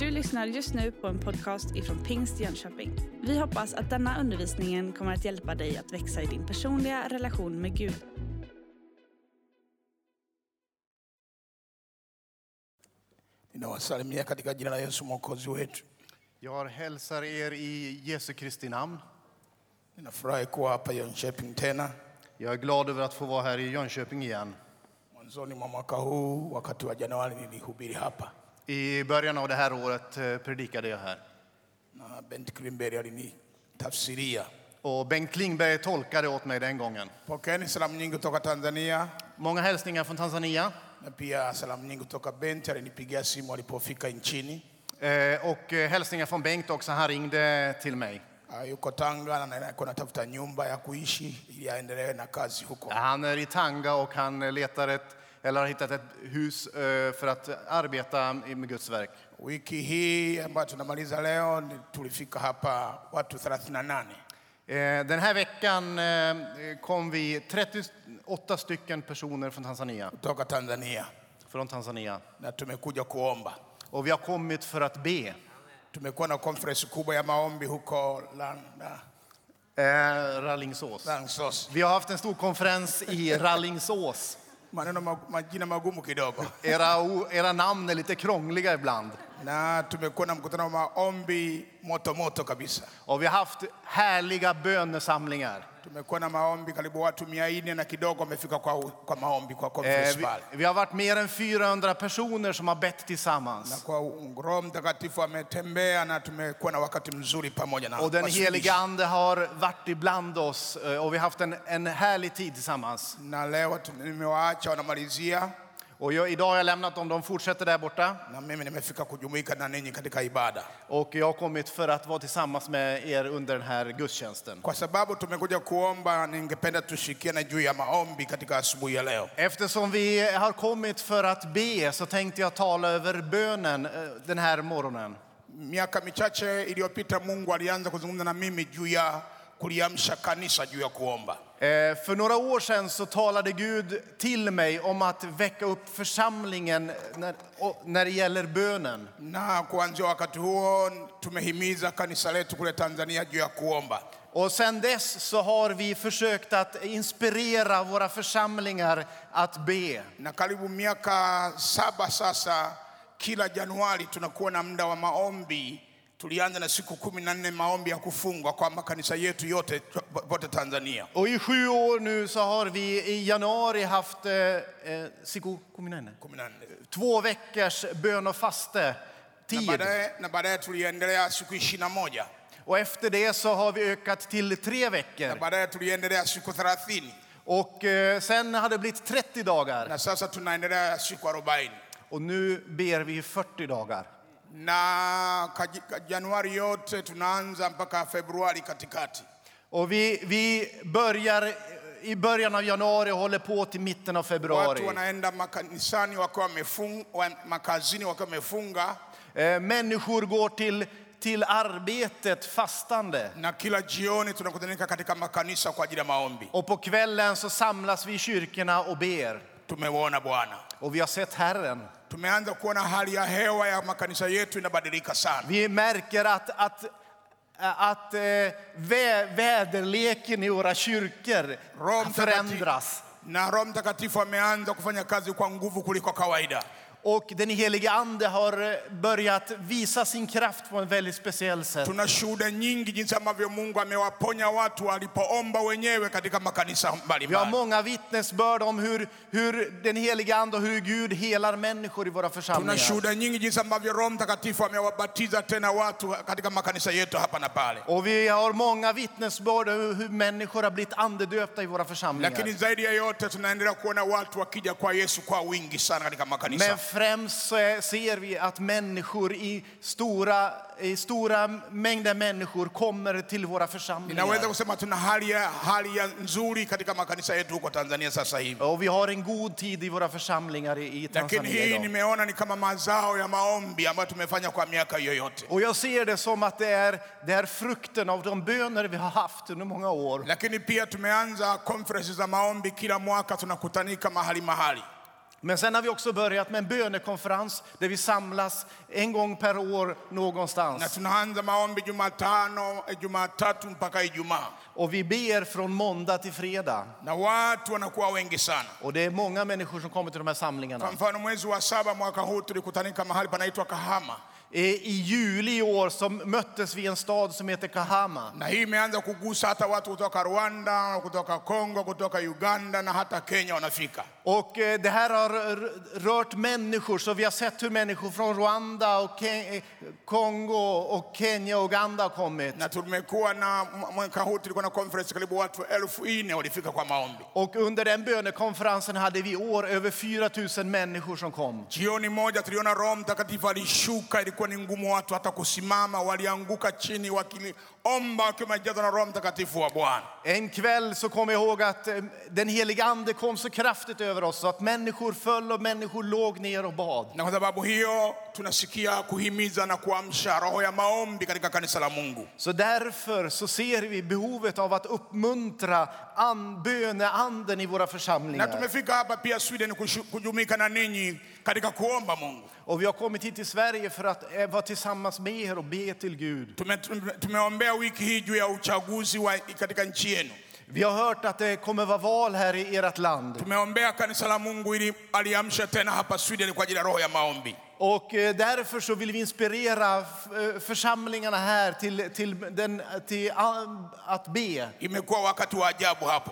Du lyssnar just nu på en podcast ifrån Pingst Jönköping. Vi hoppas att denna undervisning kommer att hjälpa dig att växa i din personliga relation med Gud. Ninawasalimia katika jina la Yesu mwokozi wetu. Jag hälsar er i Jesu Kristi namn. Ninafurahi kuwa hapa Jönköping tena Jag är glad över att få vara här i Jönköping igen. mwanzoni mwa mwaka huu. Wakati wa Januari nilihubiri hapa I början av det här året eh, predikade jag här. na Bent Klimberg alinitafsiria. Och Bengt Klingberg tolkade åt mig den gången. Pokeeni salamu nyingi kutoka Tanzania Många hälsningar från Tanzania. na pia salamu nyingi kutoka Bent, alinipigia simu alipofika nchini. Eh, Och eh, hälsningar från Bengt också. Han ringde till mig. Yuko Tanga na alikuwa anatafuta nyumba ya kuishi ili aendelee na kazi huko. Han är i Tanga och han letar ett, eller har hittat ett hus eh, för att arbeta med Guds verk. Wiki hii ambayo tunamaliza leo tulifika hapa watu 38 Eh, Den här veckan eh, kom vi 38 stycken personer från Tanzania. kutoka Tanzania Från Tanzania. na tumekuja kuomba. Och vi har kommit för att be. Tumekuwa na conference kubwa ya maombi huko Landa, Eh, Rallingsås. Vi har haft en stor konferens i Rallingsås. Maneno majina magumu kidogo, Era, era namn är lite krångliga ibland. na tumekuwa na mkutano wa maombi moto moto kabisa. Och vi har haft härliga bönesamlingar. Tumekuwa na maombi karibu watu mia nne na kidogo wamefika kwa, kwa maombi kwa Eh, conference vi, pale, vi har varit mer än 400 personer som har bett na tillsammans. kwa Roho Mtakatifu ametembea na tumekuwa na wakati mzuri pamoja na Och den heliga Ande har varit ibland oss eh, och vi har haft en, en härlig tid tillsammans. na leo nimewaacha wanamalizia, Och jag, idag har jag lämnat dem, de fortsätter där borta. Och jag har kommit för att vara tillsammans med er under den här gudstjänsten. Eftersom vi har kommit för att be så tänkte jag tala över bönen eh, den här morgonen. Miaka michache iliyopita Mungu alianza kuzungumza na mimi juu ya kuliamsha kanisa juu ya kuomba, För några år sedan så talade Gud till mig om att väcka upp församlingen när, när det gäller bönen. na kuanzia wakati huo tumehimiza kanisa letu kule Tanzania juu ya kuomba, Och sen dess så har vi försökt att inspirera våra församlingar att be. na karibu miaka saba sasa, kila Januari tunakuwa na muda wa maombi. Tulianza na siku kumi na nne maombi ya kufungwa kwa makanisa yetu yote pote Tanzania. Och i sju år nu så har vi i januari haft eh, eh, siku, kumi na nne? kumi na nne två veckors bön och faste na tid. baadaye na baadaye tuliendelea siku ishirini na moja Och efter det så har vi ökat till tre na veckor. baadaye tuliendelea siku thelathini Och eh, sen har det blivit 30 dagar. na sasa tunaendelea siku arobaini Och nu ber vi 40 dagar. Na Januari yote tunaanza mpaka Februari katikati. Och vi, vi börjar i början av januari och håller på till mitten av Watu februari. wanaenda makanisani wakiwa wamefunga, wa- makazini wakiwa wamefunga, Eh, människor går till, till arbetet fastande. na kila jioni tunakutanika katika makanisa kwa ajili ya maombi. Och på kvällen så samlas vi i kyrkorna och ber. Tumeuona Bwana, Och vi har sett Herren. Tumeanza kuona hali ya hewa ya makanisa yetu inabadilika sana. Vi märker att, att, att eh, vä, väderleken i våra kyrkor Mtakatifu- förändras. na Roho Mtakatifu ameanza kufanya kazi kwa nguvu kuliko kawaida. Och den helige Ande har eh, börjat visa sin kraft på ett väldigt speciellt sätt. Tuna shuhuda nyingi jinsi ambavyo Mungu amewaponya watu walipoomba wenyewe katika makanisa Vi har mbalimbali. många vittnesbörd om hur, hur den helige Ande och hur Gud helar människor i våra församlingar. shuhuda nyingi jinsi ambavyo Roho Mtakatifu amewabatiza tena watu katika makanisa yetu hapa na pale. Och vi har många vittnesbörd om hur människor har blivit andedöpta i våra församlingar. Lakini zaidi ya yote tunaendelea kuona watu wakija kwa Yesu kwa wingi sana katika makanisa. Men främst ser vi att människor i stora, i stora mängder människor kommer till våra församlingar. Och vi har en god tid i våra församlingar i, Tanzania idag. Och jag ser det som att det är, det är frukten av de böner vi har haft under många år. Lakini pia tumeanza conference za maombi kila mwaka, tunakutanika mahali mahali Men sen har vi också börjat med en bönekonferens där vi samlas en gång per år na någonstans. tunaanza maombi Jumatano, Jumatatu mpaka Ijumaa, Och vi ber från måndag till fredag. na watu wanakuwa wengi sana. Och det är många människor som kommer till de här Kwa samlingarna. mfano mwezi wa saba mwaka huu tulikutanika mahali panaitwa Kahama, I juli i år så möttes vi i en stad som heter Kahama. na hii imeanza kugusa hata watu kutoka Rwanda, kutoka Kongo, kutoka Uganda na hata Kenya wanafika. Och eh, det här har rört människor, så vi har sett hur människor från Rwanda, och Ke- eh, Kongo, och Kenya och Uganda har kommit. Na tumekuwa na mwaka huu tulikuwa na conference karibu watu elfu nne walifika kwa maombi. Och under den bönekonferensen hade vi i år över 4 000 människor som kom. Jioni moja tuliona Roho Mtakatifu alishuka, ilikuwa ni ngumu watu hata kusimama, walianguka chini wakiliomba wakiwa wamejazwa na Roho Mtakatifu wa Bwana. En kväll så kom jag ihåg att eh, den heliga ande kom så kraftigt över oss så att människor föll och människor låg ner och bad. Na kwa sababu hiyo tunasikia kuhimiza na kuamsha roho ya maombi katika kanisa la Mungu. Så därför så ser vi behovet av att uppmuntra an, böneanden i våra Na församlingar. tumefika hapa pia Sweden kujumuika na ninyi katika kuomba Mungu. Och vi har kommit hit till Sverige för att eh, vara tillsammans med er och be till Gud. Tume, tume, tumeombea wiki hii juu ya uchaguzi wa, katika nchi yenu. Vi har hört att det kommer vara val här i ert land. Tumeombea kanisa la Mungu ili aliamsha tena hapa Sweden kwa ajili ya roho ya maombi. Och eh, därför så vill vi inspirera eh, församlingarna här till, till, den, till att be. Imekuwa wakati wa ajabu hapo.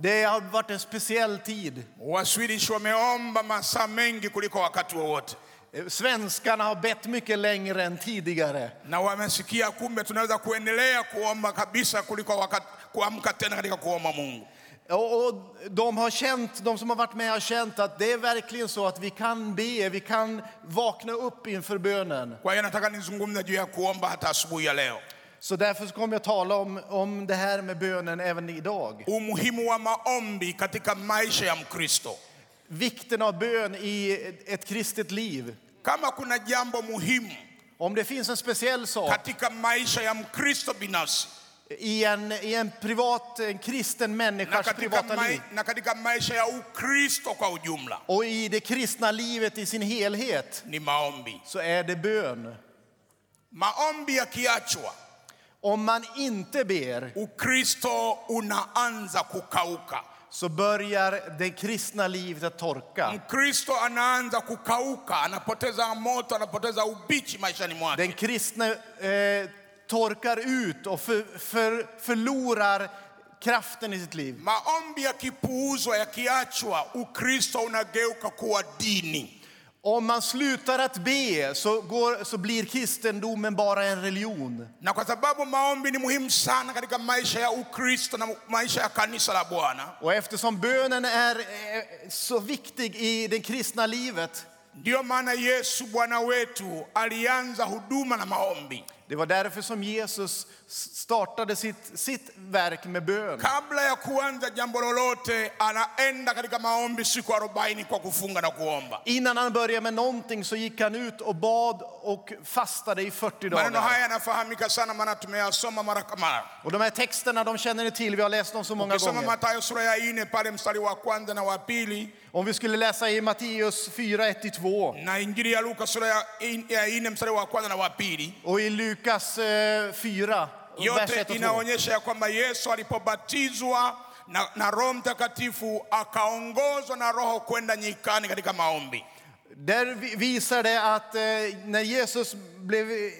Det har varit en speciell tid. Waswedish wameomba masaa mengi kuliko wakati wowote, Eh, Svenskarna har bett mycket längre än tidigare. na wamesikia kumbe tunaweza kuendelea kuomba kabisa kuliko wakati, kuamka tena katika kuomba Mungu. Och och de, har känt, de som har varit med har känt att det är verkligen så att vi kan be, vi kan vakna upp inför bönen. Kwa hiyo nataka nizungumze juu ya kuomba hata asubuhi ya leo, Så därför kommer jag tala om, om det här med bönen även idag. umuhimu wa maombi katika maisha ya Mkristo. Vikten av bön i ett kristet liv. Kama kuna jambo muhimu Om det finns en speciell sak katika maisha ya Mkristo binafsi i en, i en privat, en kristen människas privata mai, liv na katika maisha ya Ukristo kwa ujumla och i det kristna livet i sin helhet ni maombi. så är det bön. Maombi yakiachwa, Om man inte ber Ukristo unaanza kukauka. så börjar det kristna livet att torka. Mkristo anaanza kukauka, anapoteza moto, anapoteza ubichi maishani mwake. Den kristne eh, torkar ut och för, för, förlorar kraften i sitt liv. Maombi yakipuuzwa, yakiachwa, Ukristo unageuka kuwa dini. Om man slutar att be så, går, så blir kristendomen bara en religion. Na kwa sababu maombi ni muhimu sana katika maisha ya Ukristo na maisha ya kanisa la Bwana, Och eftersom bönen är eh, så viktig i det kristna livet ndiyo maana Yesu Bwana wetu alianza huduma na maombi. Det var därför som Jesus startade sitt, sitt verk med bön. Kabla ya kuanza jambo lolote, anaenda katika maombi siku arobaini kwa kufunga na kuomba. Innan han började med någonting så gick han ut och bad och fastade i 40 Maneno haya dagar. yanafahamika sana, maana tumeyasoma mara kwa mara. Och de här texterna de känner ni till, vi har läst dem så många Ukisoma gånger. Mathayo sura ya nne pale mstari wa kwanza na wa pili Om vi skulle läsa i Matteus 4, 1-2 na Injili ya Luka sura ya in- ya nne mstari wa kwanza na wa pili och i Lukas eh, 4, vers yote 1 och 2. inaonyesha ya kwamba Yesu alipobatizwa na, na Roho Mtakatifu akaongozwa na Roho kwenda nyikani katika maombi. Där vi- visar det att eh, när Jesus blev... eh,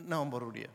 Naomba urudie.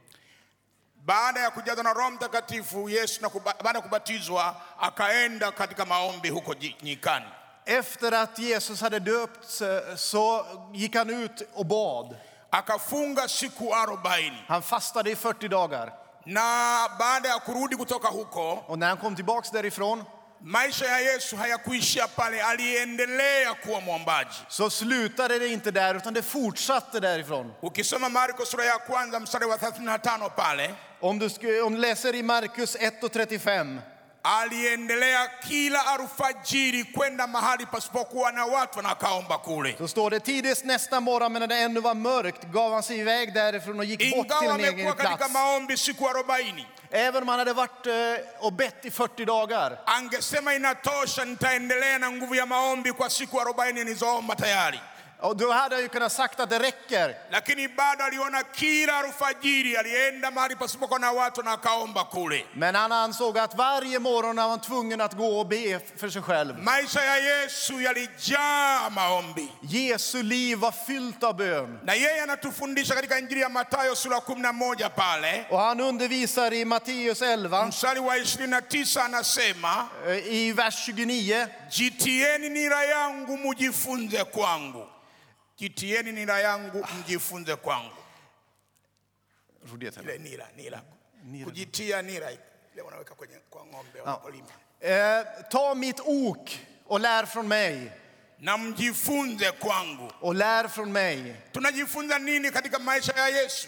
Baada ya kujazwa na Roho Mtakatifu Yesu na kuba, baada ya kubatizwa akaenda katika maombi huko nyikani. Efter att Jesus hade döpts eh, så gick han ut och bad. Akafunga siku arobaini Han fastade i 40 dagar. na baada ya kurudi kutoka huko Och när han kom tillbaks därifrån maisha ya Yesu hayakuishia pale, aliendelea kuwa mwombaji. så slutade det inte där utan det fortsatte därifrån. Ukisoma Marko sura ya kwanza mstari wa 35 pale Om du, sku- om du läser i Markus 1 och 35 aliendelea kila alfajiri kwenda mahali pasipokuwa na watu na akaomba kule. Så står det tidigt nästa morgon, men när det ännu var mörkt, gav han sig iväg därifrån och gick bort till en egen plats. maombi siku arobaini, Även om han hade varit eh, och bett i 40 dagar, angesema inatosha, nitaendelea na nguvu ya maombi kwa siku arobaini nilizoomba tayari, och då hade han ju kunnat sagt att det räcker. lakini bado aliona kila alfajiri alienda mahali pasipokuwa na watu na akaomba kule. Men han ansåg att varje morgon var han tvungen att gå och be för sig själv. Maisha ya Yesu yalijaa maombi, Jesu liv var fyllt av bön. na yeye anatufundisha katika Injili ya Mathayo sura kumi na moja pale Och han undervisar i Matteus 11, mstari wa 29 anasema eh, i vers 29. jitieni nira yangu mujifunze kwangu, jitieni nira yangu mjifunze kwangu. Ile nira, nira, kujitia nira ile wanaweka kwenye kwa ng'ombe wanapolima, Eh, ta mitt ok och lär från mig. na mjifunze kwangu. Och lär från mig. Tunajifunza nini katika maisha ya Yesu?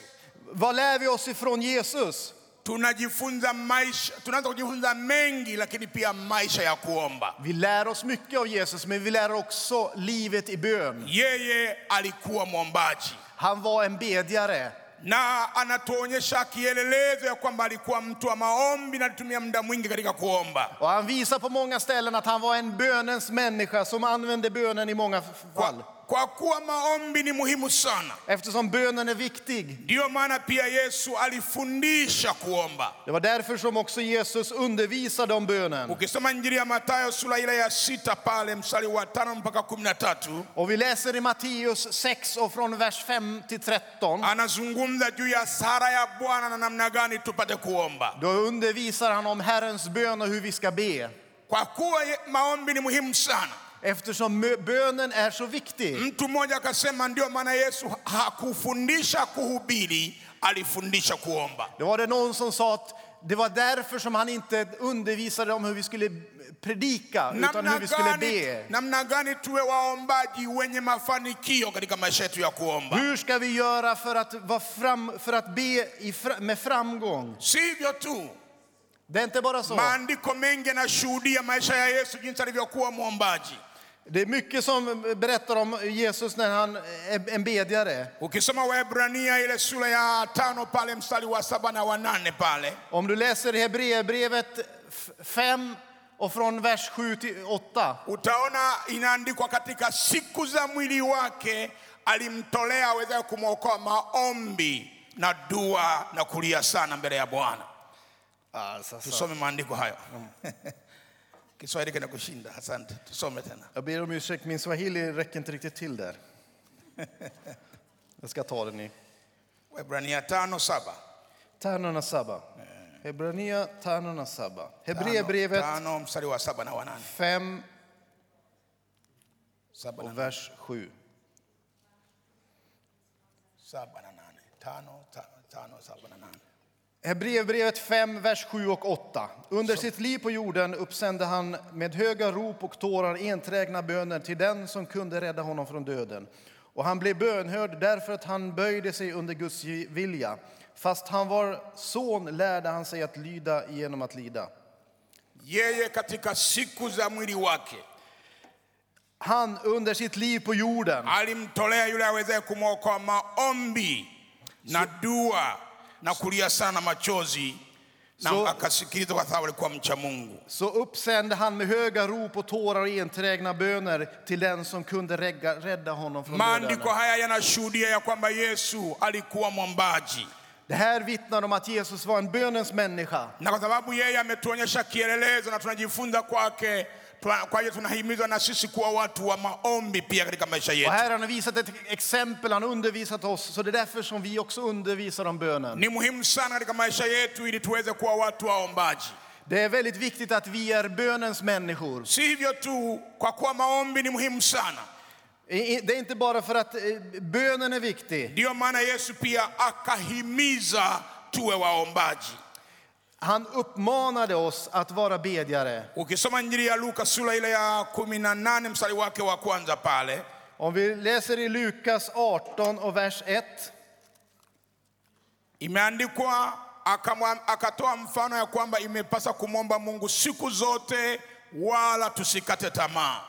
Vad lär vi oss ifrån Jesus? Tunajifunza maisha, tunaanza kujifunza mengi, lakini pia maisha ya kuomba. Vi lär oss mycket av Jesus, men vi lär också livet i bön. Yeye alikuwa mwombaji Han var en bedjare. na anatuonyesha kielelezo ya kwamba alikuwa mtu wa maombi na alitumia muda mwingi katika kuomba. Och han visar på många ställen att han var en bönens människa som använde bönen i många fall. Kwa, kwa kuwa maombi ni muhimu sana, Eftersom bönen är viktig. ndiyo maana pia Yesu alifundisha kuomba. Det var därför som också Jesus undervisade om bönen. Ukisoma Injili ya Mathayo sura ile ya sita pale mstari wa tano mpaka kumi na tatu Och vi läser i Matteus 6 och från vers 5 till 13. anazungumza juu ya sara ya Bwana na namna gani tupate kuomba. Då undervisar han om Herrens bön och hur vi ska be. Kwa kuwa maombi ni muhimu sana. Eftersom bönen är så viktig. Mtu mmoja akasema ndio maana Yesu hakufundisha kuhubiri, alifundisha kuomba. Då var det någon som sa att det var därför som han inte undervisade om hur vi skulle predika, utan hur vi skulle be. namna gani tuwe waombaji wenye mafanikio katika maisha yetu ya kuomba? Hur ska vi göra för att, vara fram, för att be i, med framgång? Si hivyo tu, Det är inte bara så. maandiko mengi yanashuhudia maisha ya Yesu jinsi alivyokuwa mwombaji. Det är mycket som berättar om Jesus när han är en bedjare. Ukisoma Waebrania ile sura ya tano pale mstari wa saba na wa nane pale Om du läser Hebreerbrevet 5 och från vers 7 till 8. utaona inaandikwa katika siku za mwili wake alimtolea awezaye kumwokoa maombi na dua na kulia sana mbele ya Bwana. Tusome maandiko hayo. Kiswahili kinakushinda. Asante, tusome tena. Jag ber om ursäkt, min swahili räcker inte riktigt till där. Jag ska ta den i Waebrania tano saba. Hebrania. Hebreerbrevet tano mstari wa saba na wa nane 5 saba na och vers 7. Saba na nane. Tano, tano, tano, saba na nane. Hebreerbrevet 5, vers 7 och 8. Under sitt liv på jorden uppsände han med höga rop och tårar enträgna böner till den som kunde rädda honom från döden. Och han blev bönhörd därför att han böjde sig under Guds vilja. Fast han var son lärde han sig att lyda genom att lida. Yeye katika siku za mwili wake Han under sitt liv på jorden alimtolea yule awezaye kumwokoa maombi na dua na kulia sana na machozi na Så- akasikiliza kwa sababu alikuwa mcha Mungu. så uppsände han med höga rop och tårar och enträgna böner till den som kunde rädda, rädda honom från Maandiko döden. haya yanashuhudia ya kwamba Yesu alikuwa mwombaji, Det här vittnar om att Jesus var en bönens människa. na kwa sababu yeye ametuonyesha kielelezo na tunajifunza kwake, kwa hiyo tunahimizwa na sisi kuwa watu wa maombi pia katika maisha Och yetu. här har han visat ett exempel, han har undervisat oss, så det är därför som vi också undervisar om bönen. Ni muhimu sana katika maisha yetu ili tuweze kuwa watu waombaji. Det är väldigt viktigt att vi är bönens människor. Si hivyo tu, kwa kuwa maombi ni muhimu sana, Det är inte bara för att eh, bönen är viktig. ndiyo maana Yesu pia akahimiza tuwe waombaji. Han uppmanade oss att vara bedjare. Ukisoma Injili ya Luka sura ile ya 18 mstari wake wa kwanza pale Om vi läser i Lukas 18 och vers 1. imeandikwa akamwa- akatoa mfano ya kwamba imepasa kumwomba Mungu siku zote wala tusikate tamaa.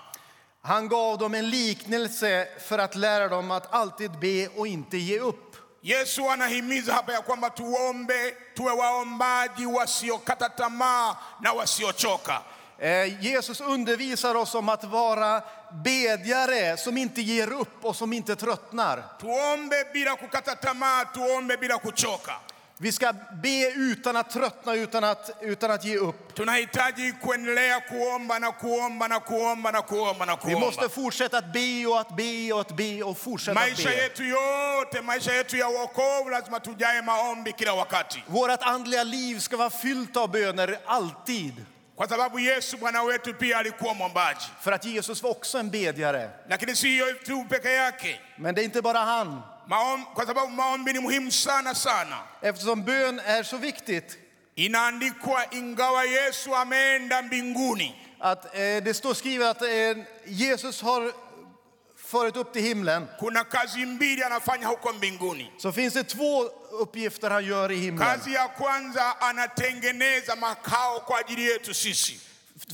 Han gav dem en liknelse för att lära dem att alltid be och inte ge upp. Yesu anahimiza hapa ya kwamba tuombe, tuwe waombaji wasiokata tamaa na wasiochoka. Eh, Jesus undervisar oss om att vara bedjare som inte ger upp och som inte tröttnar. Tuombe bila kukata tamaa, tuombe bila kuchoka. Vi ska be utan att tröttna, utan att, utan att ge upp. Tunahitaji kuendelea kuomba na kuomba na kuomba na kuomba na Vi måste fortsätta att be och att be och att be och fortsätta att be. yetu yote, maisha yetu ya wokovu, lazima tujae maombi kila wakati, Vårt andliga liv ska vara fyllt av böner alltid. kwa sababu Yesu Bwana wetu pia alikuwa mwombaji. För att Jesus var också en bedjare. Lakini si hiyo tu peke yake, Men det är inte bara han. Maom, kwa sababu maombi ni muhimu sana sana. Eftersom bön är så viktigt Inaandikwa, ingawa Yesu ameenda mbinguni, att eh, det står skrivet att eh, Jesus har farit upp till himlen. kuna kazi mbili anafanya huko mbinguni. Så finns det två uppgifter han gör i himlen. Kazi ya kwanza, anatengeneza makao kwa ajili yetu sisi,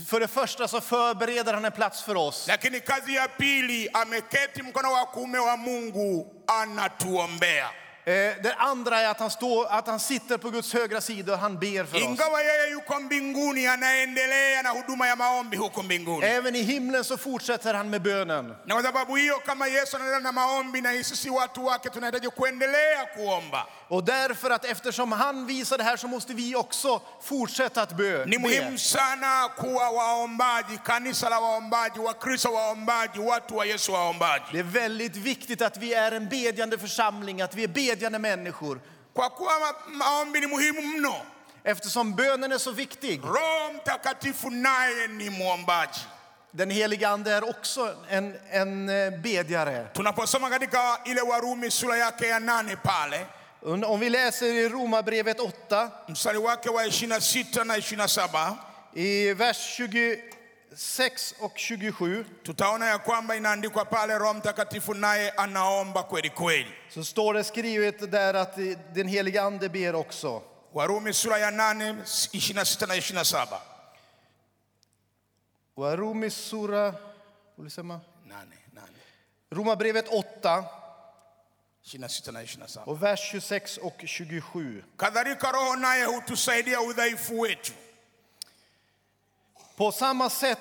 för det första så förbereder han en plats för oss. lakini kazi ya pili, ameketi mkono wa kuume wa Mungu anatuombea. Eh, det andra är att han, står, att han sitter på Guds högra sida och han ber för oss. Ingawa yeye yuko mbinguni, anaendelea na huduma ya maombi huko mbinguni. Även i himlen så fortsätter han med bönen. Na kwa sababu hiyo, kama Yesu anaendelea na maombi, na sisi watu wake tunahitaji kuendelea kuomba. Och därför att eftersom han visar det här så måste vi också fortsätta att bö. Ni be. muhimu sana kuwa waombaji, kanisa la waombaji, Wakristo waombaji, watu wa Yesu waombaji, Det är väldigt viktigt att vi är en bedjande församling, att vi är bedjande människor. kwa kuwa ma- maombi ni muhimu mno. Eftersom bönen är så viktig. Roho Mtakatifu naye ni mwombaji. Den heliga Ande är också en, en eh, bedjare. Tunaposoma katika ile Warumi sura yake ya nane pale Om vi läser i Romarbrevet 8, mstari wake wa 26 na 27 i vers 26 och 27, tutaona ya kwamba inaandikwa pale, Roho Mtakatifu naye anaomba kweli kweli. så står det skrivet där att den heliga Ande ber också. Warumi sura ya 8 26 na 27. Warumi sura, ulisema? Nane, nane. Romarbrevet 8 26 na 27. och vers 26 och 27. Kadhalika Roho naye hutusaidia udhaifu wetu, På samma sätt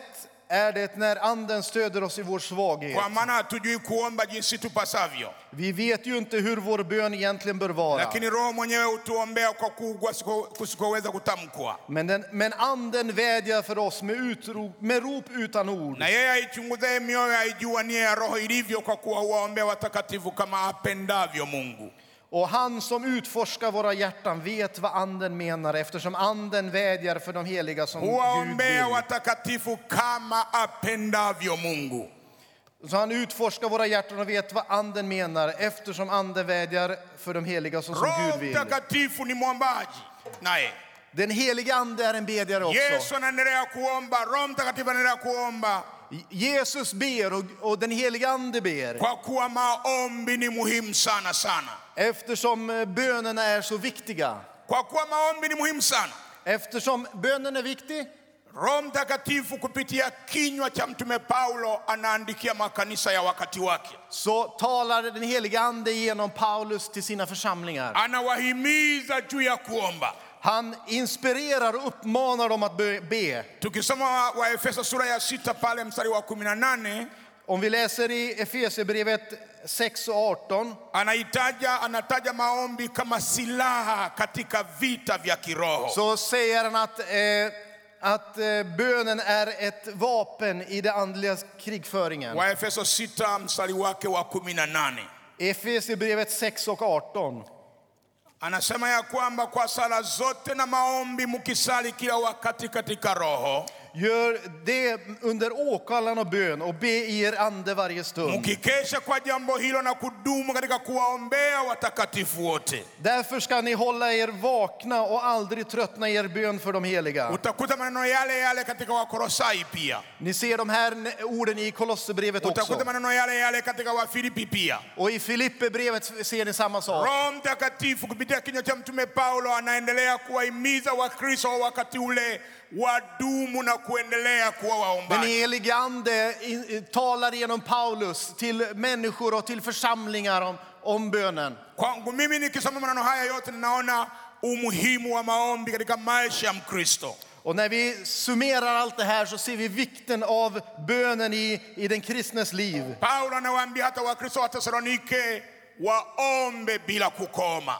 är det när Anden stöder oss i vår svaghet. kwa maana hatujui kuomba jinsi tupasavyo, Vi vet ju inte hur vår bön egentligen bör vara. lakini Roho mwenyewe hutuombea kwa kuugua siko- kusikoweza kutamkwa, Men, den, men Anden vädjar för oss med, utrop, med rop utan ord. na yeye aichunguzaye mioyo aijua nia ya Roho ilivyo, kwa kuwa huwaombea watakatifu kama apendavyo Mungu. Och han som utforskar våra hjärtan vet vad Anden menar eftersom Anden vädjar för de heliga som Gud Huwaombea vill. watakatifu kama apendavyo Mungu. Så han utforskar våra hjärtan och vet vad Anden menar eftersom Anden vädjar för de heliga som, Gud vill. Mtakatifu ni mwombaji naye Den heliga Ande är en bedjare också. Yesu anaendelea kuomba, Roho Mtakatifu anaendelea kuomba, Jesus ber och, och den heliga Ande ber. kwa kuwa maombi ni muhimu sana sana, Eftersom eh, bönerna är så viktiga. kwa kuwa maombi ni muhimu sana. Eftersom bönen är viktig Roho Mtakatifu kupitia kinywa cha mtume Paulo anaandikia makanisa ya wakati wake, så talar den heliga Ande genom Paulus till sina församlingar. anawahimiza juu ya kuomba. Han inspirerar och uppmanar dem att be- be. Tukisoma Waefeso sura ya sita pale mstari wa 18 Om vi läser i Efesierbrevet 6 och 18 anaitaja anataja maombi kama silaha katika vita vya kiroho. så säger han att, eh, att eh, bönen är ett vapen i den andliga krigföringen. Waefeso sita mstari wake wa 18 Efesierbrevet 6 och 18. Anasema ya kwamba kwa sala zote na maombi mukisali kila wakati katika roho Gör det under åkallan och bön och be i er ande varje stund. mkikesha kwa jambo hilo na kudumu katika kuwaombea watakatifu wote. Därför ska ni hålla er vakna och aldrig tröttna i er bön för de heliga. Utakuta maneno yale yale katika Wakolosai pia, Ni ser de här orden i Kolosserbrevet utakuta också. maneno yale yale katika Wafilipi pia. Och i Filipperbrevet ser ni samma sak. Roho Mtakatifu kupitia kinywa cha Mtume Paulo anaendelea kuwahimiza Wakristo wa wakati ule wadumu na kuendelea kuwa Den helige Ande talar genom Paulus till människor och till församlingar om, om bönen. Kwangu mimi nikisoma maneno haya yote ninaona umuhimu wa maombi katika maisha ya Mkristo. Och när vi summerar allt det här så ser vi vikten av bönen i, i den kristnes liv. Paulo anawaambia hata Wakristo wa Tesalonike waombe bila kukoma.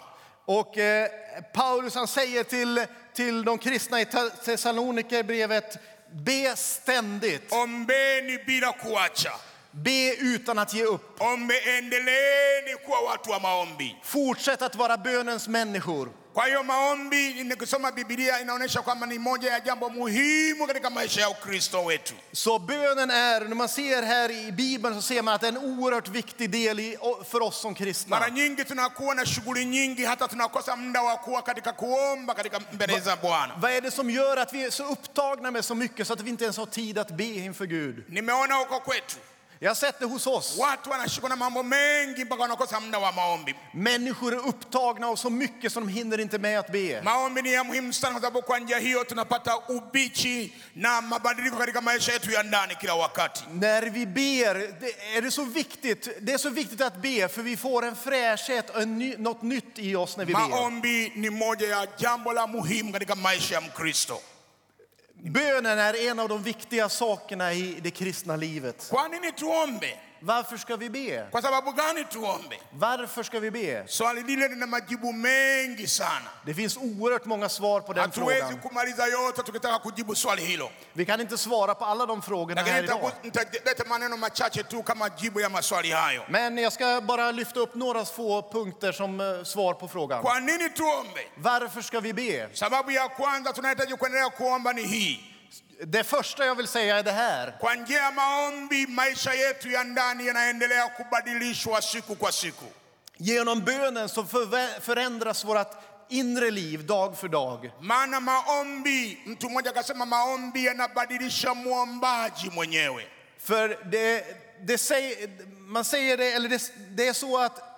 Och eh, Paulus han säger till, till de kristna i Te- Thessalonikerbrevet, be ständigt, Ombeni bila kuacha, be utan att ge upp. ombe, endeleeni kuwa watu wa maombi. Fortsätt att vara bönens människor. Kwa hiyo maombi, nikisoma Biblia inaonyesha kwamba ni moja ya jambo muhimu katika maisha ya Ukristo wetu. Så bönen är, när man ser här i Bibeln så ser man att det är en oerhört viktig del i, för oss som kristna. Mara nyingi tunakuwa na shughuli nyingi, hata tunakosa muda wa kuwa katika kuomba katika mbele za Bwana. Vad är det som gör att vi är så upptagna med så mycket så att vi inte ens har tid att be inför Gud? Nimeona huko kwetu Jag har sett det hos oss. watu wanashikwa na mambo mengi mpaka wanakosa muda wa maombi. Människor är upptagna av så mycket som de hinner inte med att be. Maombi ni ya muhimu sana, kwa sababu kwa njia hiyo tunapata ubichi na mabadiliko katika maisha yetu ya ndani kila wakati. När vi ber det är det så viktigt. Det är så viktigt att be för vi får en fräschhet och ny, något nytt i oss när vi ber. Maombi ni moja ya jambo la muhimu katika maisha ya Mkristo. Bönen är en av de viktiga sakerna i det kristna livet. Kwa nini tuombe? Varför ska vi be? Kwa sababu gani tuombe? Varför ska vi be? Swali lile lina majibu mengi sana. Det finns oerhört många svar på den Hatuwezi frågan. kumaliza yote tukitaka kujibu swali hilo, Vi kan inte svara på alla de frågorna här lakini idag. nitaku- nitaleta maneno machache tu kama jibu ya maswali hayo. Men jag ska bara lyfta upp några få punkter som eh, svar på frågan. Kwa nini tuombe? Varför ska vi be? Sababu ya kwanza tunahitaji kuendelea kuomba ni hii: Det första jag vill säga är det här. kwa njia ya maombi maisha yetu ya ndani yanaendelea kubadilishwa siku kwa siku. Genom bönen så förändras vårt inre liv dag för dag. Maana maombi, mtu mmoja akasema, maombi yanabadilisha mwombaji mwenyewe. För det, det säger, man säger det, eller det, det är så att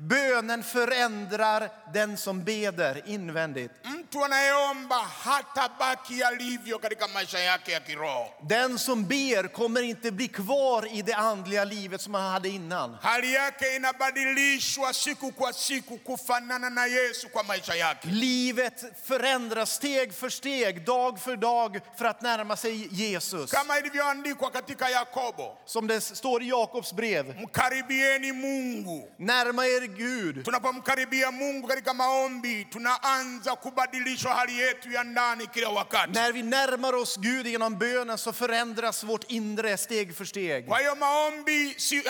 bönen förändrar den som beder invändigt. Mtu anayeomba hatabaki alivyo katika maisha yake ya kiroho. Den som ber kommer inte bli kvar i det andliga livet som han hade innan. Hali yake inabadilishwa siku kwa siku kufanana na Yesu kwa maisha yake. Livet förändras steg för steg, dag för dag för att närma sig Jesus. Kama ilivyoandikwa katika Yakobo, Som det står i Jakobs brev. mkaribieni Mungu. Närma er Gud. Tunapomkaribia Mungu katika maombi, tunaanza kubadilishwa hali yetu ya ndani kila wakati. När vi närmar oss Gud genom bönen så förändras vårt inre steg för steg. Kwa hiyo maombi si,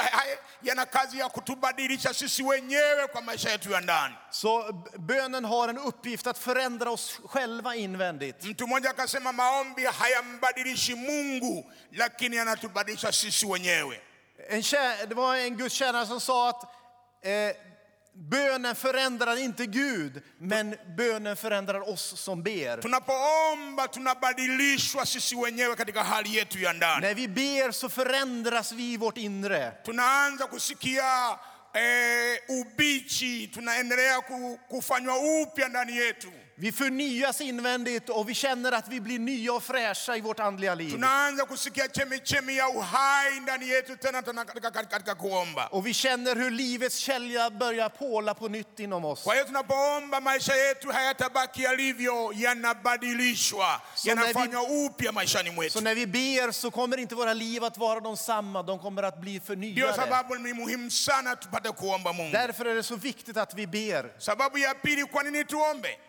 yana kazi ya kutubadilisha sisi wenyewe kwa maisha yetu ya ndani. Så bönen har en uppgift att förändra oss själva invändigt. Mtu mmoja akasema maombi hayambadilishi Mungu, lakini yanatubadilisha sisi wenyewe. En kä- det var en gudstjänare som sa att eh, bönen förändrar inte Gud, men bönen förändrar oss som ber. Tunapoomba tunabadilishwa sisi wenyewe katika hali yetu ya ndani. När vi ber så förändras vi i vårt inre. Tunaanza kusikia eh, ubichi, tunaendelea ku- kufanywa upya ndani yetu. Vi förnyas invändigt och vi känner att vi blir nya och fräscha i vårt andliga liv. Och vi känner hur livets källa börjar påla på nytt inom oss. Så när vi- Så när vi ber så kommer inte våra liv att vara de samma, de kommer att bli förnyade. Därför är det så viktigt att vi ber.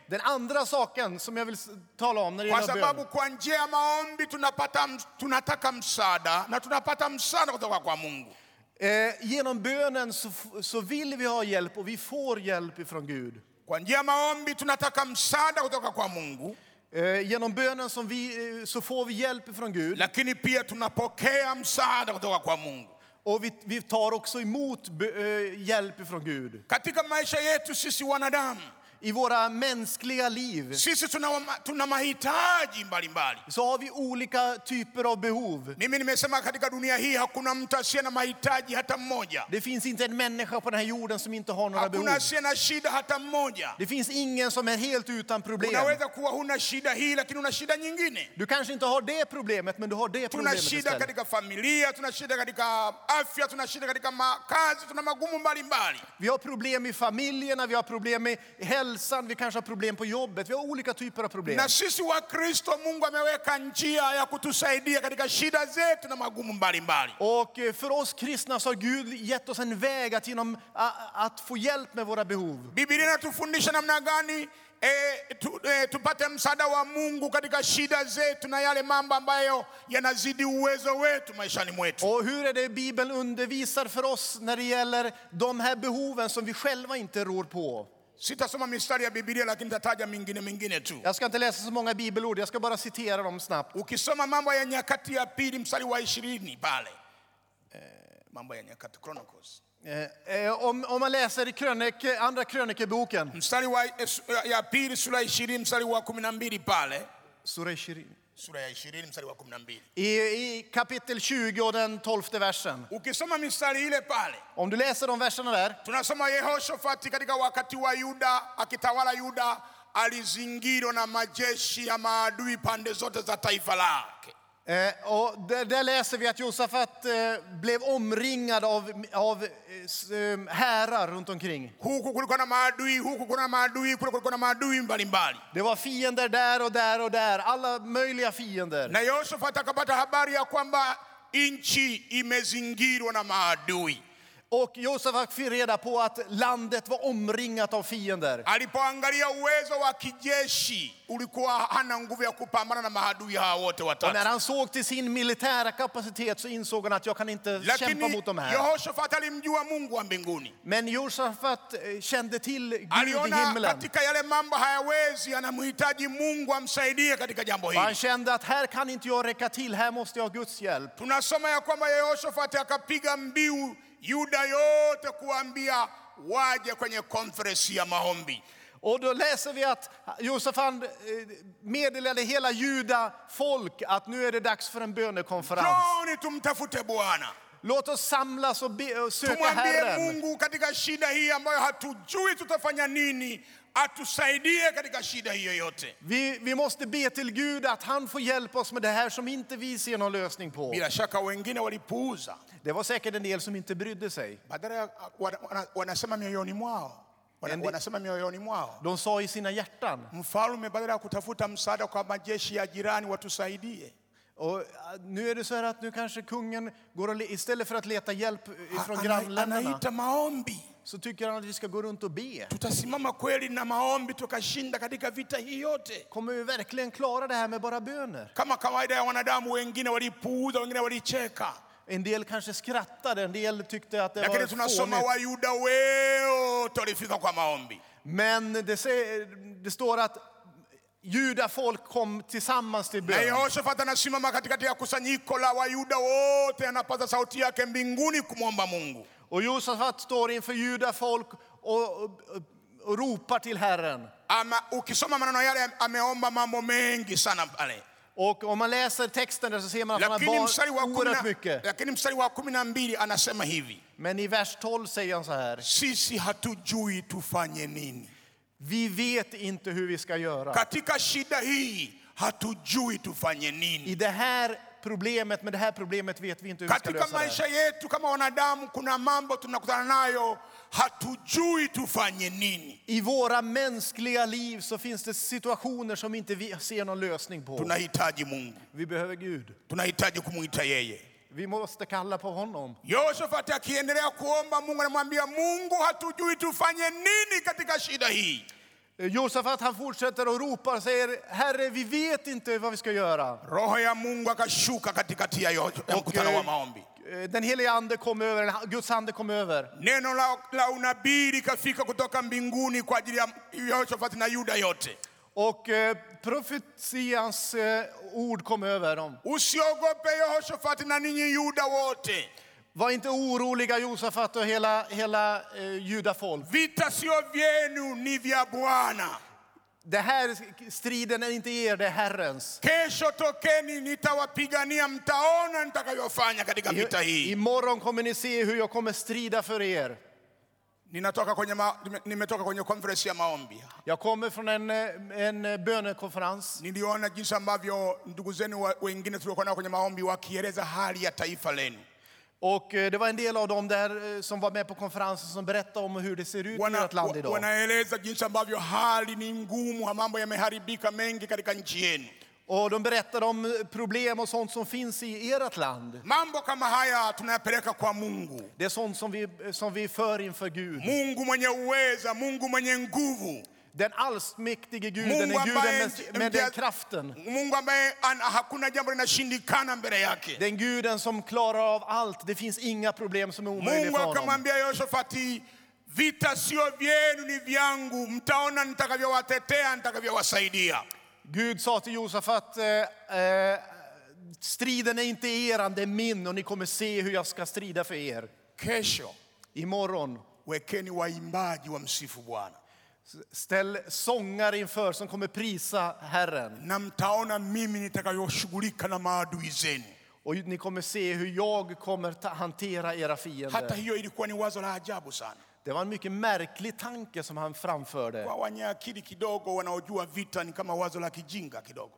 Den andra saken som jag vill tala om när det gäller bön. kwa njia ya maombi tunapata, tunataka msaada na tunapata msaada kutoka kwa Mungu. Eh, genom bönen så, så vill vi ha hjälp och vi får hjälp ifrån Gud. Kwa njia ya maombi tunataka msaada kutoka kwa Mungu Eh, Genom bönen som vi, eh, så får vi hjälp från Gud lakini pia tunapokea msaada kutoka kwa Mungu. och vi, vi tar också emot eh, hjälp från Gud. Katika maisha yetu sisi wanadamu, I våra mänskliga liv sisi tuna, tuna mahitaji mbalimbali. så har vi olika typer av behov. Mimi nimesema katika dunia hii hakuna mtu asiye na mahitaji hata mmoja, Det finns inte en människa på den här jorden som inte har några behov. hakuna asiye na shida hata mmoja. Det finns ingen som är helt utan problem. Unaweza kuwa huna shida hii, lakini una shida nyingine. Du kanske inte har det problemet, men du har det Tuna problemet shida istället. katika familia, tuna shida katika afya, tuna shida katika makazi, tuna magumu mbalimbali. Vi har problem i familjerna, vi har problem med hälsan, vi kanske har problem på jobbet. Vi har olika typer av problem. Na sisi wa Kristo, Mungu ameweka njia ya kutusaidia katika shida zetu na magumu mbalimbali. Och eh, för oss kristna så har Gud gett oss en väg att, genom, att få hjälp med våra behov. Biblia inatufundisha namna gani e, tu, e, tupate msaada wa Mungu katika shida zetu na yale mambo ambayo yanazidi uwezo wetu maishani mwetu. Och hur är det Bibeln undervisar för oss när det gäller de här behoven som vi själva inte rår på? Sitasoma mistari ya Biblia, lakini nitataja mingine mingine tu. Jag ska inte läsa så många bibelord, jag ska bara citera dem snabbt. Ukisoma Mambo ya Nyakati ya pili mstari wa ishirini pale e, Mambo ya Nyakati Chronicles Eh, eh, Om, om man läser i krönik, andra krönikeboken, mstari wa eh, ya pili sura ya ishirini mstari wa kumi na mbili pale Sura 20. Sura ya ishirini mstari wa kumi na mbili I, I kapitel 20 och den 12 versen. ukisoma mistari ile pale Om du läser de verserna där, tunasoma Yehoshafati katika wakati wa Yuda akitawala Yuda alizingirwa na majeshi ya maadui pande zote za taifa lake. Eh, och där, där läser vi att Josafat eh, blev omringad av, av eh, härar runt omkring. Det var fiender där och där och där, alla möjliga fiender. Na Yehoshafati akapata habari ya kwamba nchi imezingirwa na maadui. Och Josafat fick reda på att landet var omringat av fiender. Alipoangalia uwezo wa kijeshi ulikuwa hana nguvu ya kupambana na maadui hawa wote Och när han såg till sin militära kapacitet så insåg han att jag kan inte kämpa Lakini mot de här. Yehoshafati alimjua Mungu wa mbinguni. Men Josafat eh, kände till Gud i himlen. katika yale mambo hayawezi, anamhitaji Mungu amsaidie katika jambo Och han kände att här kan inte jag räcka till, här måste jag ha Guds hjälp. Tunasoma ya kwamba Yehoshafati akapiga mbiu Yuda yote kuambia waje kwenye konferensi ya maombi. Och då läser vi att Josafat eh, meddelade hela juda folk att nu är det dags för en bönekonferens. Njoni tumtafute Bwana, Låt oss samlas och, be, och söka tumwambie Herren. Mungu katika shida hii ambayo hatujui tutafanya nini, atusaidie katika shida hiyo yote. Vi, vi måste be till Gud att han får hjälpa oss med det här som inte vi ser någon lösning på. Bila shaka wengine walipuuza, Det var säkert en del som inte brydde sig. badala ya wana- wana- wanasema mioyoni mwao, wana- Endi- wanasema mioyoni mwao De sa i sina hjärtan. Mfalme badala ya kutafuta msaada kwa majeshi ya jirani watusaidie, Och eh, nu är det så här att nu kanske kungen går och le, istället för att leta hjälp från grannländerna maombi. så tycker han att vi ska gå runt och be. Tutasimama kweli na maombi tukashinda katika vita hii yote? Kommer vi verkligen klara det här med bara böner? Kama kawaida ya wanadamu, wengine walipuuza, wengine walicheka, En del kanske skrattade, en del tyckte att det lakini var tunasoma fånigt. Wayuda wote walifika kwa maombi. Men det, säger, det står att judafolk kom tillsammans till Na bön. Yehoshafati anasimama katikati ya kusanyiko la Wayuda wote, anapaza sauti yake mbinguni kumwomba Mungu. Och Josafat står inför judafolk och, och, och ropar till Herren. Ama, ukisoma maneno yale ameomba mambo mengi sana pale Och om man läser texten där så ser man att han har bad oerhört na- mycket. lakini mstari wa kumi na mbili anasema hivi Men i vers 12 säger han så här. sisi hatujui tufanye nini Vi vet inte hur vi ska göra. katika shida hii hatujui tufanye I nini det här problemet, med det här problemet vet vi inte hur vi ska katika lösa det. maisha yetu kama wanadamu kuna mambo tunakutana nayo hatujui tufanye nini I våra mänskliga liv så finns det situationer som inte vi ser någon lösning på. tunahitaji mungu Vi behöver Gud. tunahitaji kumwita yeye Vi måste kalla på honom. yoshafati akiendelea kuomba mungu anamwambia mungu hatujui tufanye nini katika shida hii Josafat han fortsätter och ropar och säger Herre, vi vet inte vad vi ska göra. roho ya mungu akashuka katikati ya mkutano wa maombi eh, den helige ande kom över, Guds ande kom över. neno la, la unabii likafika kutoka mbinguni kwa ajili ya Yehoshafati na Yuda yote. Och eh, profetians eh, ord kom över dem. usiogope Yehoshafati na ninyi Yuda wote, Var inte oroliga Josafat och hela, hela eh, judafolk. vita sio vyenu, ni vya Bwana. Det här striden är inte er, det är Herrens. Kesho tokeni, nitawapigania, mtaona nitakavyofanya katika vita I, hii. imorgon kommer ni se hur jag kommer strida för er. Ninatoka kwenye ma, nime- nimetoka kwenye conference ya maombi. Jag kommer från en, eh, en bönekonferens. Niliona jinsi ambavyo ndugu zenu wengine tuliokuwa nao kwenye maombi wakieleza hali ya taifa lenu. Och eh, det var en del av dem där eh, som var med på konferensen som berättade om hur det ser ut i Wana, ert land idag. wanaeleza jinsi ambavyo hali ni ngumu, mambo yameharibika mengi katika nchi yenu. Och de berättade om problem och sånt som finns i ert land. Mambo kama haya tunayapeleka kwa Mungu, Det är sånt som vi, som vi för inför Gud. Mungu mwenye uweza, Mungu mwenye nguvu, Den allsmäktige Guden Mungu är Guden med, med den kraften. Mungu ambaye ana, hakuna jambo linashindikana mbele yake. Den Guden som klarar av allt. Det finns inga problem som är omöjliga Mungu för honom. akamwambia Yehoshafati, vita sio vyenu, ni vyangu, mtaona nitakavyowatetea, nitakavyowasaidia. Gud sa till Josafat, eh, eh, striden är inte eran, det är min och ni kommer se hur jag ska strida för er. Kesho Imorgon, wekeni waimbaji wa msifu Bwana, ställ sångare inför som kommer prisa Herren. na mtaona mimi nitakavyoshughulika na maadui zenu. Och ni kommer se hur jag kommer ta, hantera era Hata fiender. hiyo ilikuwa ni wazo la ajabu sana Det var en mycket märklig tanke som han framförde. kwa wenye akili kidogo, wanaojua vita ni kama wazo la kijinga kidogo.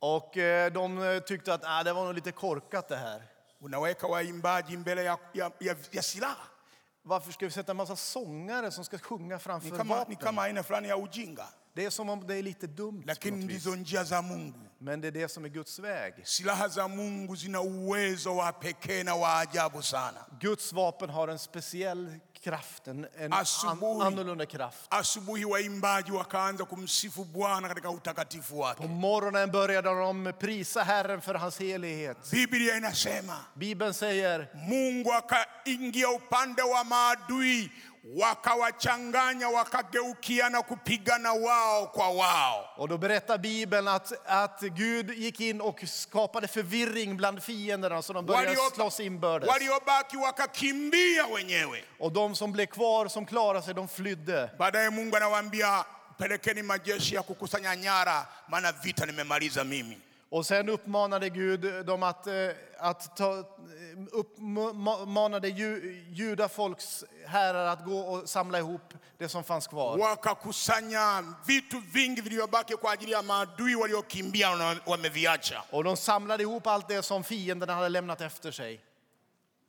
Och eh, de eh, tyckte att ah, det var nog lite korkat det här. Unaweka waimbaji mbele ya, ya, ya, ya silaha Varför ska vi sätta en massa sångare som ska sjunga ni framför ni vapen? kama aina fulani ya ujinga, Det är som om det är lite dumt. lakini ndizo njia za Mungu. Men det är det som är Guds väg. Silaha za Mungu zina uwezo wa pekee na wa ajabu sana. Guds vapen har en speciell kraft, en, an, Asubuhi. annorlunda kraft. Asubuhi waimbaji wakaanza kumsifu Bwana katika utakatifu På wake. morgonen började de prisa Herren för hans helighet. Biblia inasema Bibeln säger Mungu akaingia upande wa maadui, wakawachanganya, wakageukiana kupigana wao kwa wao. Och då berättar Bibeln att, att Gud gick in och skapade förvirring bland fienderna så de började Walio- slåss inbördes. Waliobaki wakakimbia wenyewe. Och de som blev kvar, som klarade sig, de flydde. Baadaye Mungu anawaambia pelekeni majeshi ya kukusanya nyara, maana vita nimemaliza mimi. Och sen uppmanade Gud dem att, eh, att ta, uppmanade ju, judafolks herrar att gå och samla ihop det som fanns kvar. Wakakusanya vitu vingi vilivyobaki kwa ajili ya maadui waliokimbia na wameviacha. Och de samlade ihop allt det som fienderna hade lämnat efter sig.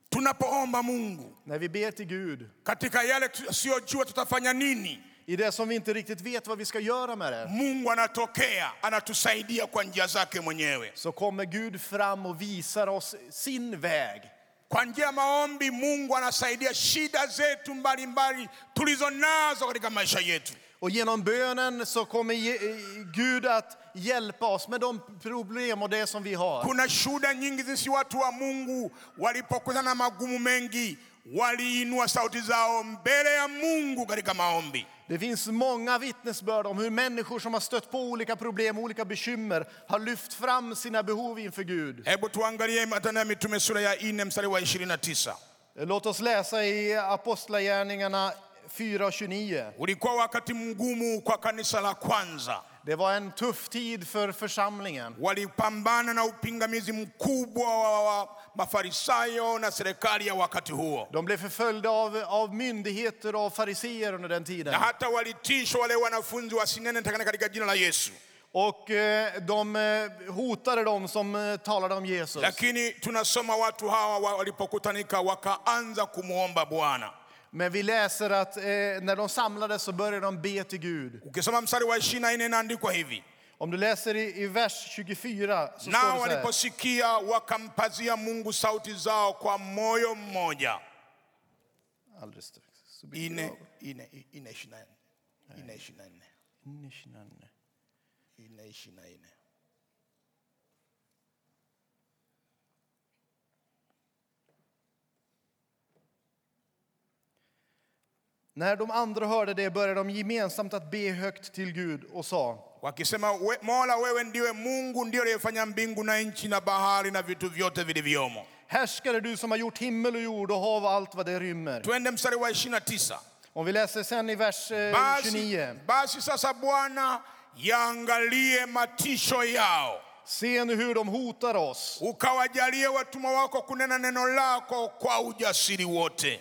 Tunapoomba Mungu När vi ber till Gud, katika yale tusiyojua tutafanya nini, i det som vi inte riktigt vet vad vi ska göra med det, Mungu anatokea, anatusaidia kwa njia zake mwenyewe. så kommer Gud fram och visar oss sin väg. Kwa njia maombi, Mungu anasaidia shida zetu mbalimbali tulizo nazo katika maisha yetu. Och genom bönen så kommer ge- Gud att hjälpa oss med de problem och det som vi har. Kuna shuhuda nyingi jinsi watu wa Mungu walipokutana na magumu mengi, waliinua sauti zao mbele ya Mungu katika maombi. Det finns många vittnesbörd om hur människor som har stött på olika problem, olika bekymmer, har lyft fram sina behov inför Gud. Hebu tuangalie Matendo ya Mitume sura ya 4 mstari wa 29. Låt oss läsa i Apostlagärningarna 4.29. Ulikuwa wakati mgumu kwa kanisa la kwanza. Det var en tuff tid för församlingen. Walipambana na upingamizi mkubwa wa wa Mafarisayo na serikali ya wakati huo, De blev förföljda av, av myndigheter och fariseer under den tiden. na hata walitishwa wale wanafunzi wasinene takana katika jina la Yesu. Och eh, de eh, hotade dem som eh, talade om Jesus. Lakini tunasoma watu hawa wa- walipokutanika wakaanza kumwomba Bwana. Men vi läser att eh, när de samlades så började de be till Gud. Ukisoma mstari wa 24 inaandikwa hivi: Om du läser i, i vers 24 så står nao det här. waliposikia wakampazia Mungu sauti zao kwa moyo mmoja. Alldeles strax. Så blir det Ine, av. ine, ine, 24. Ine, 24. In i sin ande. Ine, 24. När de andra hörde det började de gemensamt att be högt till Gud och sa wakisema we, Mola, wewe ndiwe Mungu, ndio aliyefanya mbingu na nchi na bahari na vitu vyote vilivyomo. Härskare du som har gjort himmel och jord och hav och allt vad det rymmer. Twende mstari wa 29. Om vi läser sen i vers eh, Basi, 29. basi sasa Bwana, yaangalie matisho yao, Se nu hur de hotar oss. ukawajalie watumwa wako kunena neno lako kwa ujasiri wote,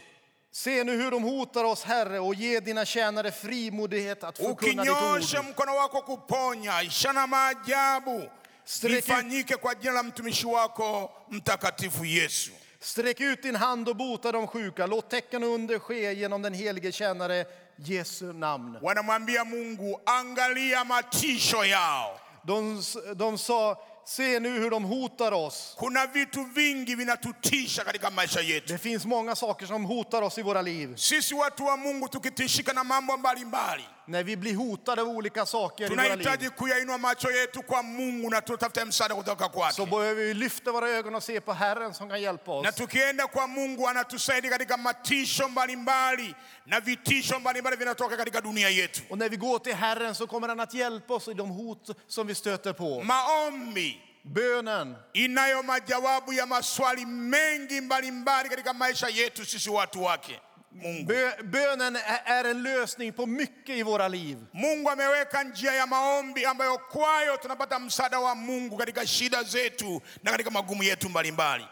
Se nu hur de hotar oss, Herre, och ge dina tjänare frimodighet att förkunna ditt ukinyosha ord. mkono wako kuponya, ishara na maajabu Sträck ut- vifanyike kwa jina la mtumishi wako mtakatifu Yesu. Sträck ut din hand och bota de sjuka. Låt tecken och under ske genom den helige tjänare Jesu namn. Wanamwambia Mungu, angalia matisho yao. De, de sa, se nu hur de hotar oss. Kuna vitu vingi vinatutisha katika maisha yetu. Det finns många saker som hotar oss i våra liv. Sisi watu wa Mungu tukitishika na mambo mbalimbali, När vi blir hotade av olika saker i våra liv tunahitaji kuyainua macho yetu kwa Mungu na tutafute msaada kutoka så behöver vi lyfta våra ögon och se på Herren som kan hjälpa oss. Na tukienda kwa Mungu anatusaidia katika matisho mbalimbali na vitisho mbalimbali vinatoka katika dunia yetu. Och när vi går till Herren så kommer han att hjälpa oss i de hot som vi stöter på. Maombi Bönen inayo majawabu ya maswali mengi mbalimbali katika maisha yetu sisi watu wake. Mungu, Bö, bönen är en lösning på mycket i våra liv. Mungu ameweka njia ya maombi ambayo kwayo tunapata msaada wa Mungu katika shida zetu na katika magumu yetu mbalimbali.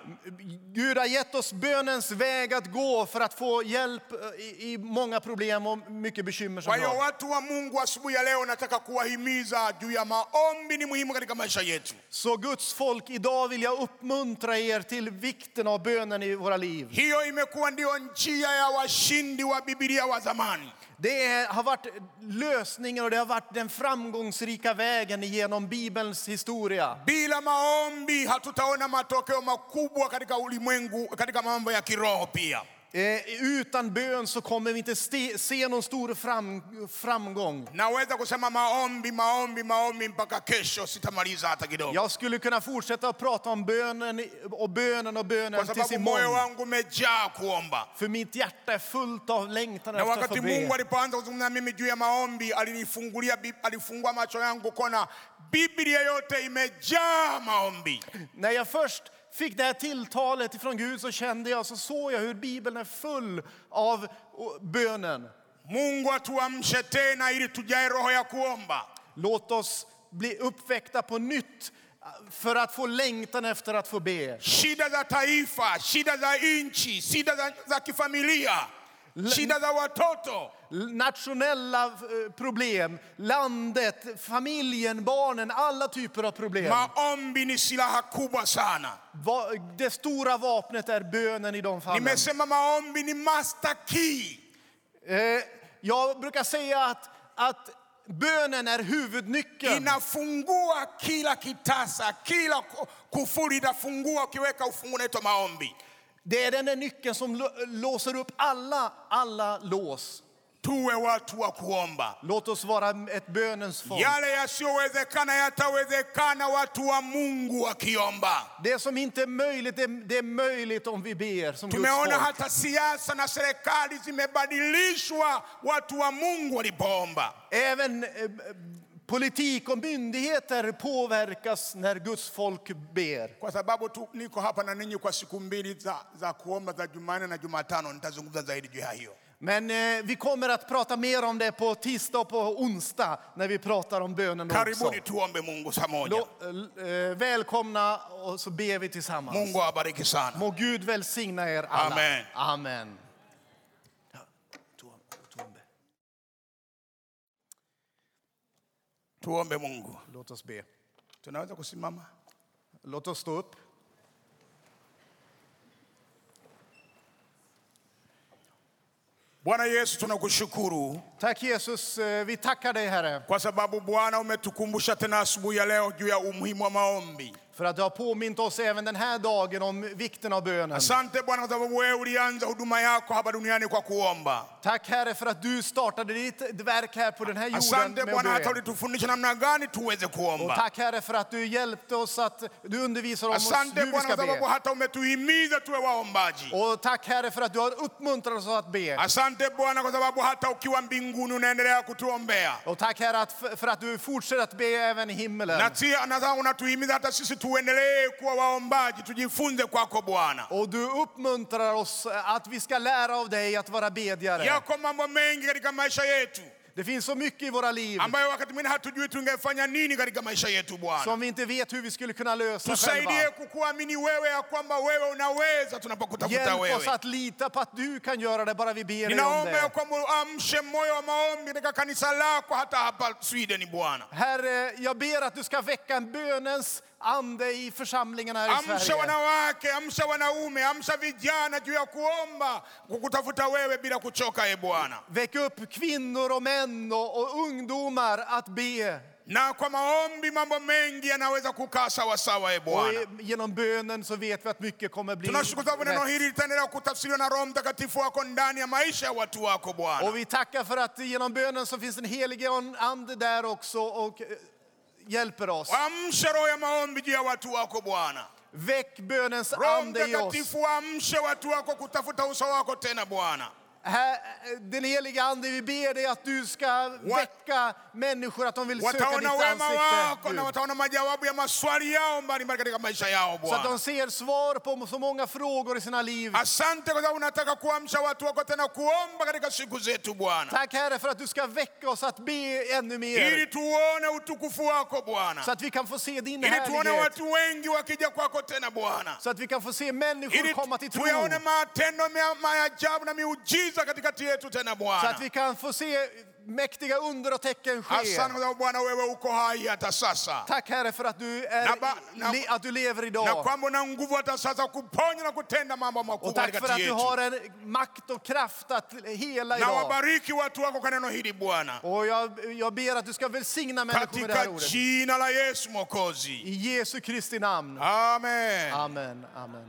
Gud har gett oss bönens väg att gå för att få hjälp eh, i, många problem och mycket bekymmer som Kwa hiyo watu wa Mungu, asubuhi ya leo nataka kuwahimiza juu ya maombi, ni muhimu katika maisha yetu. Så Guds folk, idag vill jag uppmuntra er till vikten av bönen i våra liv. Hiyo imekuwa ndio njia ya washindi wa Biblia wa zamani. Det är- har varit lösningen och det har varit den framgångsrika vägen genom Bibelns historia. Bila maombi hatutaona matokeo makubwa katika ulimwengu, katika mambo ya kiroho pia. Eh, utan bön så kommer vi inte ste, se någon stor fram, framgång. Naweza kusema maombi, maombi, maombi mpaka kesho, sitamaliza hata kidogo, Jag skulle kunna fortsätta att prata om bönen och bönen och bönen tills imorgon. För mitt hjärta är fullt av längtan efter att få Mungu be. alipoanza kuzungumza na mimi juu ya maombi, alinifungulia, alifungua macho yangu Biblia yote imejaa maombi. När jag först fick det här tilltalet från Gud så kände jag, så såg jag hur Bibeln är full av bönen. Mungu atuamshe tena ili tujae roho ya kuomba. Låt oss bli uppväckta på nytt för att få längtan efter att få be. Shida za taifa, shida za nchi, shida za, za kifamilia, shida za watoto, Nationella eh, problem, landet, familjen, barnen, alla typer av problem. maombi ni silaha kubwa sana. Va- Det stora vapnet är bönen i de fallen. Nimesema maombi ni master key. Eh, Jag brukar säga att, att bönen är huvudnyckeln. Inafungua kila kitasa, kila ku- kufuli inafungua. Ukiweka ufungu unaitwa maombi. Det är den där nyckeln som lå- låser upp alla, alla lås. Tuwe watu wa kuomba. Låt oss vara ett bönens folk. Yale yasiyowezekana yatawezekana watu wa Mungu wakiomba. Det som inte är möjligt, det, det är möjligt om vi ber som Guds Tumeona folk. hata siasa na serikali zimebadilishwa watu wa Mungu walipoomba. Även eh, politik och myndigheter påverkas när Guds folk ber. Kwa sababu tu niko hapa na ninyi kwa siku mbili za, za kuomba za Jumanne na Jumatano, nitazungumza zaidi juu ya hiyo. Men eh, vi kommer att prata mer om det på tisdag och på onsdag när vi pratar om bönen också. Karibuni tuombe Mungu pamoja. Då, eh, välkomna och så ber vi tillsammans. Mungu awabariki sana. Må Gud välsigna er alla. Amen. Amen. Ja, tuom- tuombe. Tuombe Mungu. Låt oss be. Tunaweza kusimama? Låt oss stå upp. Bwana Yesu, tunakushukuru Tack Jesus, eh, vi tackar dig Herre. kwa sababu Bwana umetukumbusha tena asubuhi ya leo juu ya umuhimu wa maombi. För att du har påmint oss även den här dagen om vikten av bönen. Asante Bwana kwa sababu wewe ulianza huduma yako hapa duniani kwa kuomba. Tack Herre för att du startade ditt verk här på den här jorden Asante med Bwana att hata be. ulitufundisha namna gani tuweze Och tack Herre för att du hjälpte oss att du undervisar om Asante hur vi ska be. hata umetuhimiza tuwe waombaji. Och tack Herre för att du har uppmuntrat oss att be. Asante Bwana kwa sababu hata ukiwa mbinguni unaendelea kutuombea. Och tack Herre för att du fortsätter att be även i himmelen. Na tia- na sasa unatuhimiza hata sisi tuendelee kuwa waombaji, tujifunze kwako Bwana. Och du uppmuntrar oss att vi ska lära av dig att vara bedjare. Yako mambo mengi katika maisha yetu Det finns så mycket i våra liv ambayo wakati mwingine hatujui tungefanya nini katika maisha yetu Bwana. som vi inte vet hur vi skulle kunna lösa Tusaidie själva. kukuamini wewe ya kwamba wewe unaweza tunapokutafuta Hjälp oss att lita på att du kan göra det bara vi ber dig om Ninaomba ya det. kwamba uamshe moyo wa maombi katika kanisa lako hata hapa Sweden Bwana. Herre, jag ber att du ska väcka en bönens ande i församlingen här i Amsha Sverige. wanawake, amsha wanaume, amsha vijana juu ya kuomba, kukutafuta wewe bila kuchoka, e Bwana. Väck upp kvinnor och män och, och ungdomar att be. Na kwa maombi mambo mengi yanaweza kukaa sawasawa, e Bwana. genom bönen så vet vi att mycket kommer bli Tunashukuru sababu neno hili litaendelea kutafsiriwa na Roho Mtakatifu wako ndani ya maisha ya watu wako Bwana. Och vi tackar för att genom bönen så finns en helig ande där också och eh, hjälper oss. Amsha roho ya maombi juu ya watu wako Bwana. Väck bönens ande i oss. Mtakatifu amshe watu wako kutafuta uso wako tena Bwana. Den heliga ande, vi ber dig att du ska väcka människor att de vill söka ditt ansikte. Så att de ser svar på så många frågor i sina liv. Tack Herre för att du ska väcka oss att be ännu mer. Så att vi kan få se din härlighet. Så att vi kan få se människor komma till tro. Na miujiza katikati yetu tena Så Bwana. att vi kan få se mäktiga under och tecken ske. Asante kwa sababu Bwana wewe uko hai hata sasa, Tack Herre för att du, är, Na na- le, att du lever na idag. kwamba una nguvu hata sasa kuponya na kutenda mambo Och tack för att du har en makt och kraft att hela Na idag. wabariki watu wako kwa neno hili Bwana, Och jag, jag ber att du ska välsigna människor med det här ordet. jina la Yesu Mwokozi, I Jesu Kristi namn. amen. Amen. Amen.